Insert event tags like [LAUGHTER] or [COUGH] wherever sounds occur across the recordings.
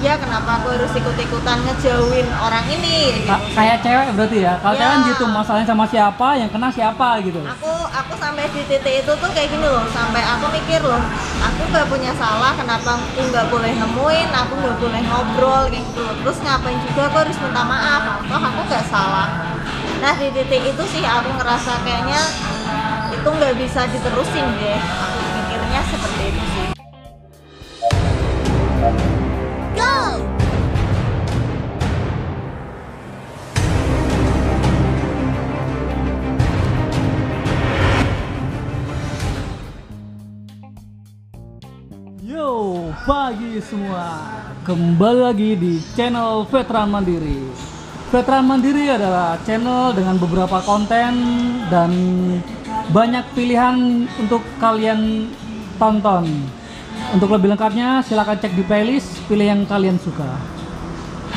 dia kenapa aku harus ikut-ikutan ngejauhin orang ini gitu. Ka- kayak cewek berarti ya? Kalau Ya. cewek kan gitu masalahnya sama siapa yang kena siapa gitu. Aku aku sampai di titik itu tuh kayak gini loh sampai aku mikir loh aku nggak punya salah kenapa aku nggak boleh nemuin aku nggak boleh ngobrol kayak gitu loh. Terus ngapain juga aku harus minta maaf toh aku nggak salah. Nah di titik itu sih aku ngerasa kayaknya itu nggak bisa diterusin deh aku mikirnya seperti itu sih pagi semua. Kembali lagi di channel Veteran Mandiri. Veteran Mandiri adalah channel dengan beberapa konten dan banyak pilihan untuk kalian tonton. Untuk lebih lengkapnya silahkan cek di playlist, pilih yang kalian suka.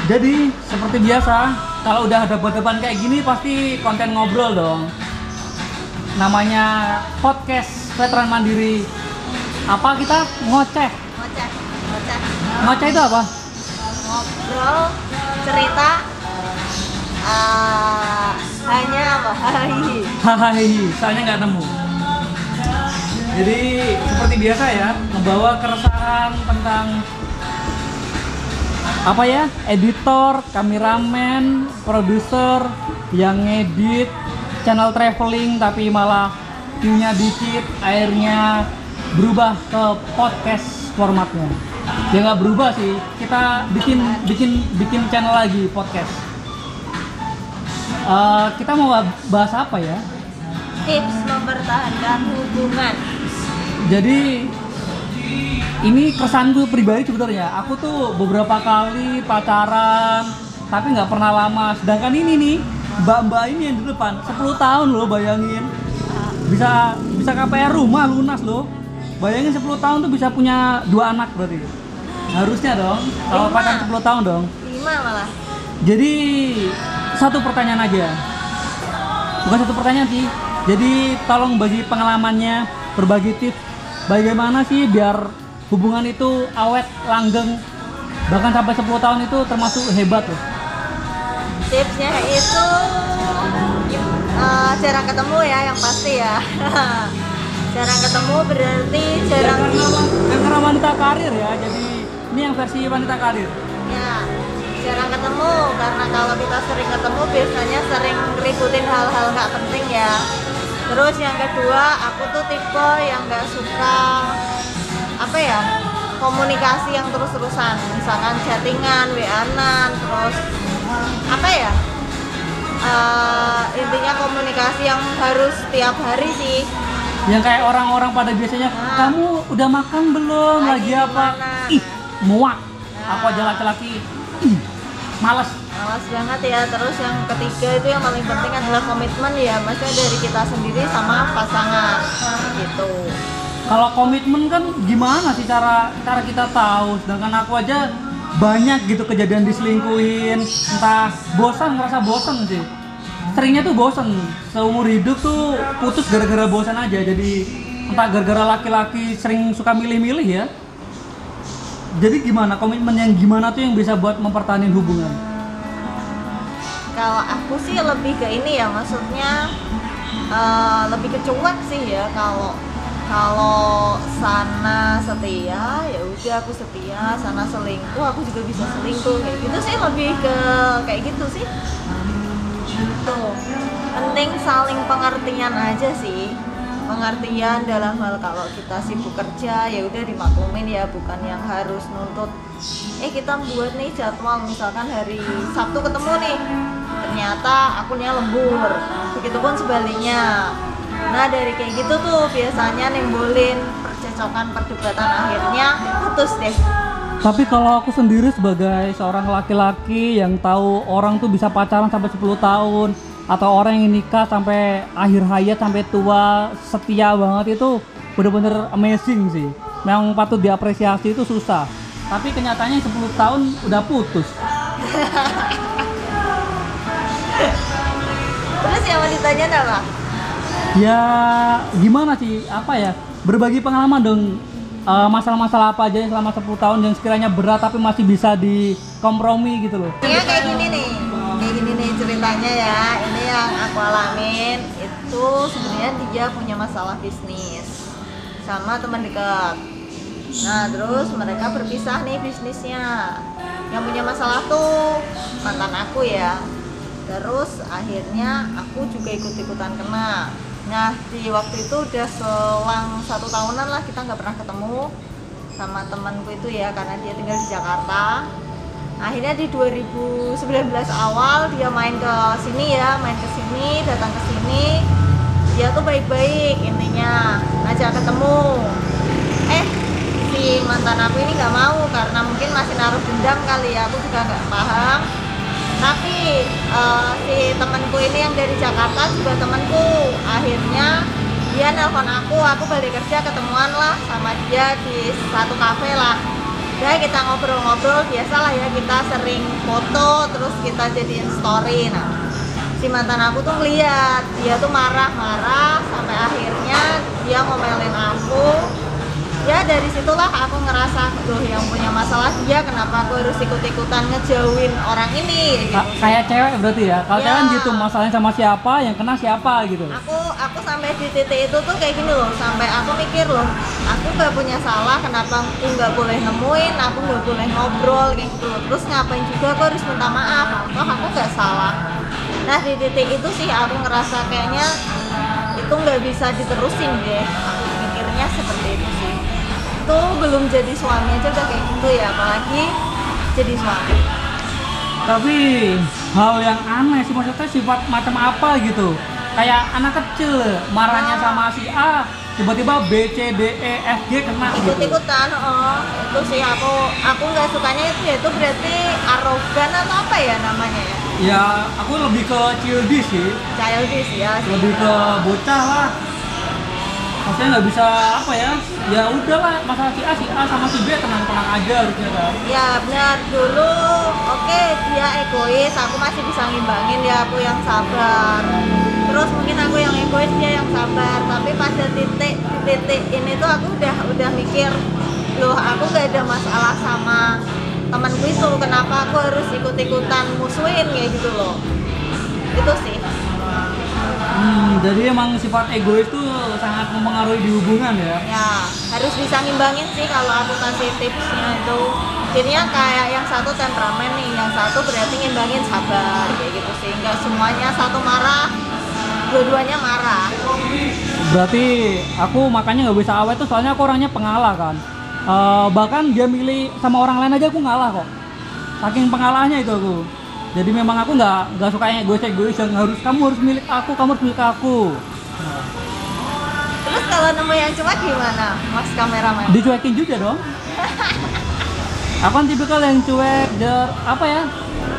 Jadi seperti biasa, kalau udah ada depan kayak gini pasti konten ngobrol dong. Namanya podcast Veteran Mandiri. Apa kita ngoceh? Ngoceh itu apa? ngobrol cerita eh, hanya apa hai Hai, soalnya nggak nemu. Jadi seperti biasa ya, membawa keresahan tentang apa ya, editor, kameramen, produser yang ngedit channel traveling tapi malah view-nya dikit, akhirnya berubah ke podcast formatnya. Ya nggak berubah sih, kita bikin bikin bikin channel lagi podcast. Eh, kita mau bahas apa ya? tips mempertahankan hubungan Jadi ini kesanku pribadi sebenarnya. Aku tuh beberapa kali pacaran tapi nggak pernah lama. Sedangkan ini nih mbak-mbak ini yang di depan 10 tahun loh bayangin. Bisa bisa KPR rumah lunas loh. Bayangin 10 tahun tuh bisa punya dua anak berarti. Harusnya dong. Kalau pacaran 10 tahun dong. lima malah Jadi satu pertanyaan aja. Bukan satu pertanyaan sih. Jadi tolong bagi pengalamannya, berbagi tips bagaimana sih biar hubungan itu awet, langgeng, bahkan sampai 10 tahun itu termasuk hebat loh. tipsnya itu eh, jarang ketemu ya yang pasti ya [LAUGHS] jarang ketemu berarti jarang Karena, kan karena wanita karir ya, jadi ini yang versi wanita karir. ya jarang ketemu karena kalau kita sering ketemu biasanya sering ngeributin hal-hal nggak penting ya terus yang kedua aku tuh tipe yang nggak suka apa ya komunikasi yang terus-terusan misalkan chattingan wa-an terus apa ya Eh, intinya komunikasi yang harus tiap hari sih Yang kayak orang-orang pada biasanya, Nah. kamu udah makan belum? Lagi Lagi apa? Ih, muak. Nah. Aku aja laki-laki, ih, males. Malas banget ya. Terus yang ketiga itu yang paling penting adalah komitmen ya, maksudnya dari kita sendiri sama pasangan gitu. Kalau komitmen kan gimana sih cara cara kita tahu? Sedangkan aku aja banyak gitu kejadian diselingkuhin, entah bosan ngerasa bosan sih. Seringnya tuh bosan. Seumur hidup tuh putus gara-gara bosan aja. Jadi entah gara-gara laki-laki sering suka milih-milih ya. Jadi gimana komitmen yang gimana tuh yang bisa buat mempertahankan hubungan? Kalau aku sih lebih ke ini ya, maksudnya eh, lebih ke cuek sih ya. Kalau kalau sana setia ya udah aku setia, sana selingkuh aku juga bisa selingkuh kayak gitu sih lebih ke kayak gitu sih. Tuh penting saling pengertian aja sih pengertian dalam hal kalau kita sibuk kerja ya udah dimaklumin ya bukan yang harus nuntut. Eh kita buat nih jadwal misalkan hari Sabtu ketemu nih ternyata akunnya lembur. Begitupun sebaliknya. Nah dari kayak gitu tuh biasanya nimbulin percecokan perdebatan akhirnya putus deh. Tapi kalau aku sendiri sebagai seorang laki-laki yang tahu orang tuh bisa pacaran sampai 10 tahun atau orang yang nikah sampai akhir hayat sampai tua setia banget itu bener-bener amazing sih. Memang patut diapresiasi itu susah. Tapi kenyataannya 10 tahun udah putus. terus yang mau ditanya apa? Ya gimana sih? Apa ya? Berbagi pengalaman dong. eh, masalah-masalah apa aja selama 10 tahun yang sekiranya berat tapi masih bisa dikompromi gitu loh. Ya kayak gini nih, kayak gini nih ceritanya ya. Ini yang aku alamin itu sebenarnya dia punya masalah bisnis sama teman dekat. Nah terus mereka berpisah nih bisnisnya. Yang punya masalah tuh mantan aku ya. Terus akhirnya aku juga ikut-ikutan kena. Nah di waktu itu udah selang satu tahunan lah kita nggak pernah ketemu sama temanku itu ya karena dia tinggal di Jakarta akhirnya di 2019 awal dia main ke sini ya main ke sini datang ke sini. Dia tuh baik-baik intinya ngajak ketemu. Eh si mantan aku ini nggak mau karena mungkin masih naruh dendam kali ya aku juga nggak paham. Tapi eh, si temanku ini yang dari Jakarta juga temanku. Akhirnya dia nelpon aku aku balik kerja ketemuan lah sama dia di satu kafe lah ya kita ngobrol-ngobrol biasa lah ya kita sering foto terus kita jadiin story. Nah si mantan aku tuh ngeliat dia tuh marah-marah sampai akhirnya dia ngomelin aku dari situlah aku ngerasa tuh yang punya masalah dia kenapa aku harus ikut-ikutan ngejauhin orang ini gitu. Ka- kayak cewek berarti ya. Kalau Ya. cewek kan gitu masalahnya sama siapa, yang kena siapa gitu. aku aku sampai di titik itu tuh kayak gini loh sampai aku mikir loh aku nggak punya salah kenapa aku nggak boleh nemuin aku nggak boleh ngobrol kayak gitu loh terus ngapain juga aku harus minta maaf toh aku nggak salah nah di titik itu sih aku ngerasa kayaknya itu nggak bisa diterusin deh aku mikirnya seperti itu sih itu belum jadi suami aja udah kayak gitu ya apalagi jadi suami Tapi hal yang aneh sih maksudnya sifat macam apa gitu. Kayak anak kecil marahnya sama si A, tiba-tiba B, C, D, E, F, G kena gitu. ikut-ikutan oh itu sih aku aku nggak sukanya itu ya itu berarti arogan atau apa ya namanya ya Ya, aku lebih ke childish sih. childish ya sih. Lebih ke bocah lah. Maksudnya nggak bisa apa ya? Ya udahlah masalah si A, si A sama si B tenang-tenang aja harusnya kan. ya benar. Dulu oke dia egois aku masih bisa ngimbangin ya aku yang sabar. Terus mungkin aku yang egois dia yang sabar. Tapi pada titik titik ini tuh aku udah udah mikir loh aku gak ada masalah sama temanku itu. Kenapa aku harus ikut-ikutan musuhin? Kayak gitu loh. Itu sih Hmm, jadi emang sifat egois tuh sangat mempengaruhi di hubungan ya. ya harus bisa ngimbangin sih kalau aku kasih tipsnya itu jadinya kayak yang satu temperamen nih yang satu berarti ngimbangin sabar kayak gitu sih nggak semuanya satu marah dua-duanya marah Berarti aku makanya nggak bisa awet tuh soalnya aku orangnya pengalah kan. Eh, bahkan dia milih sama orang lain aja aku ngalah kok. Saking pengalahnya itu aku. Jadi memang aku nggak nggak suka yang egois egois yang harus kamu harus milik aku, kamu harus milik aku. Nah, terus kalau nemu yang cuek gimana mas kameramen dicuekin juga dong. [LAUGHS] Aku kan tipikal yang cuek, jar, apa ya?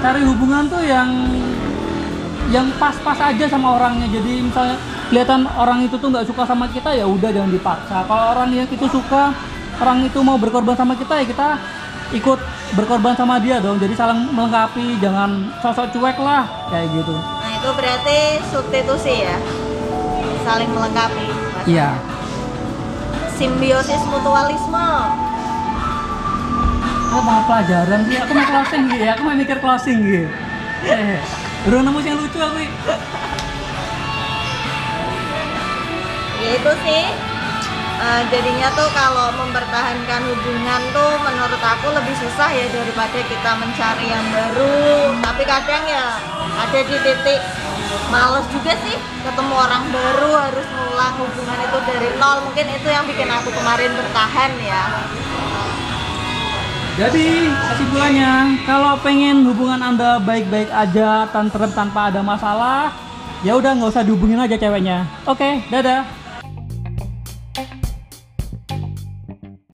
Cari hubungan tuh yang yang pas-pas aja sama orangnya. Jadi misalnya kelihatan orang itu tuh nggak suka sama kita ya udah jangan dipaksa. Kalau orang yang itu suka, orang itu mau berkorban sama kita ya kita ikut berkorban sama dia dong. Jadi saling melengkapi, jangan sosok cuek lah kayak gitu. nah itu berarti substitusi ya saling melengkapi. Iya. simbiosis mutualisme Aku mau pelajaran sih, aku mau closing gitu ya, aku mau mikir closing gitu. Eh, udah nemu yang lucu aku. Ya itu sih Eh, jadinya tuh kalau mempertahankan hubungan tuh menurut aku lebih susah ya daripada kita mencari yang baru tapi kadang ya ada di titik males juga sih ketemu orang baru harus ngulang hubungan itu dari nol mungkin itu yang bikin aku kemarin bertahan ya Jadi kesimpulannya, kalau pengen hubungan anda baik-baik aja, tantrem tanpa ada masalah, ya udah nggak usah dihubungin aja ceweknya. Oke, dadah.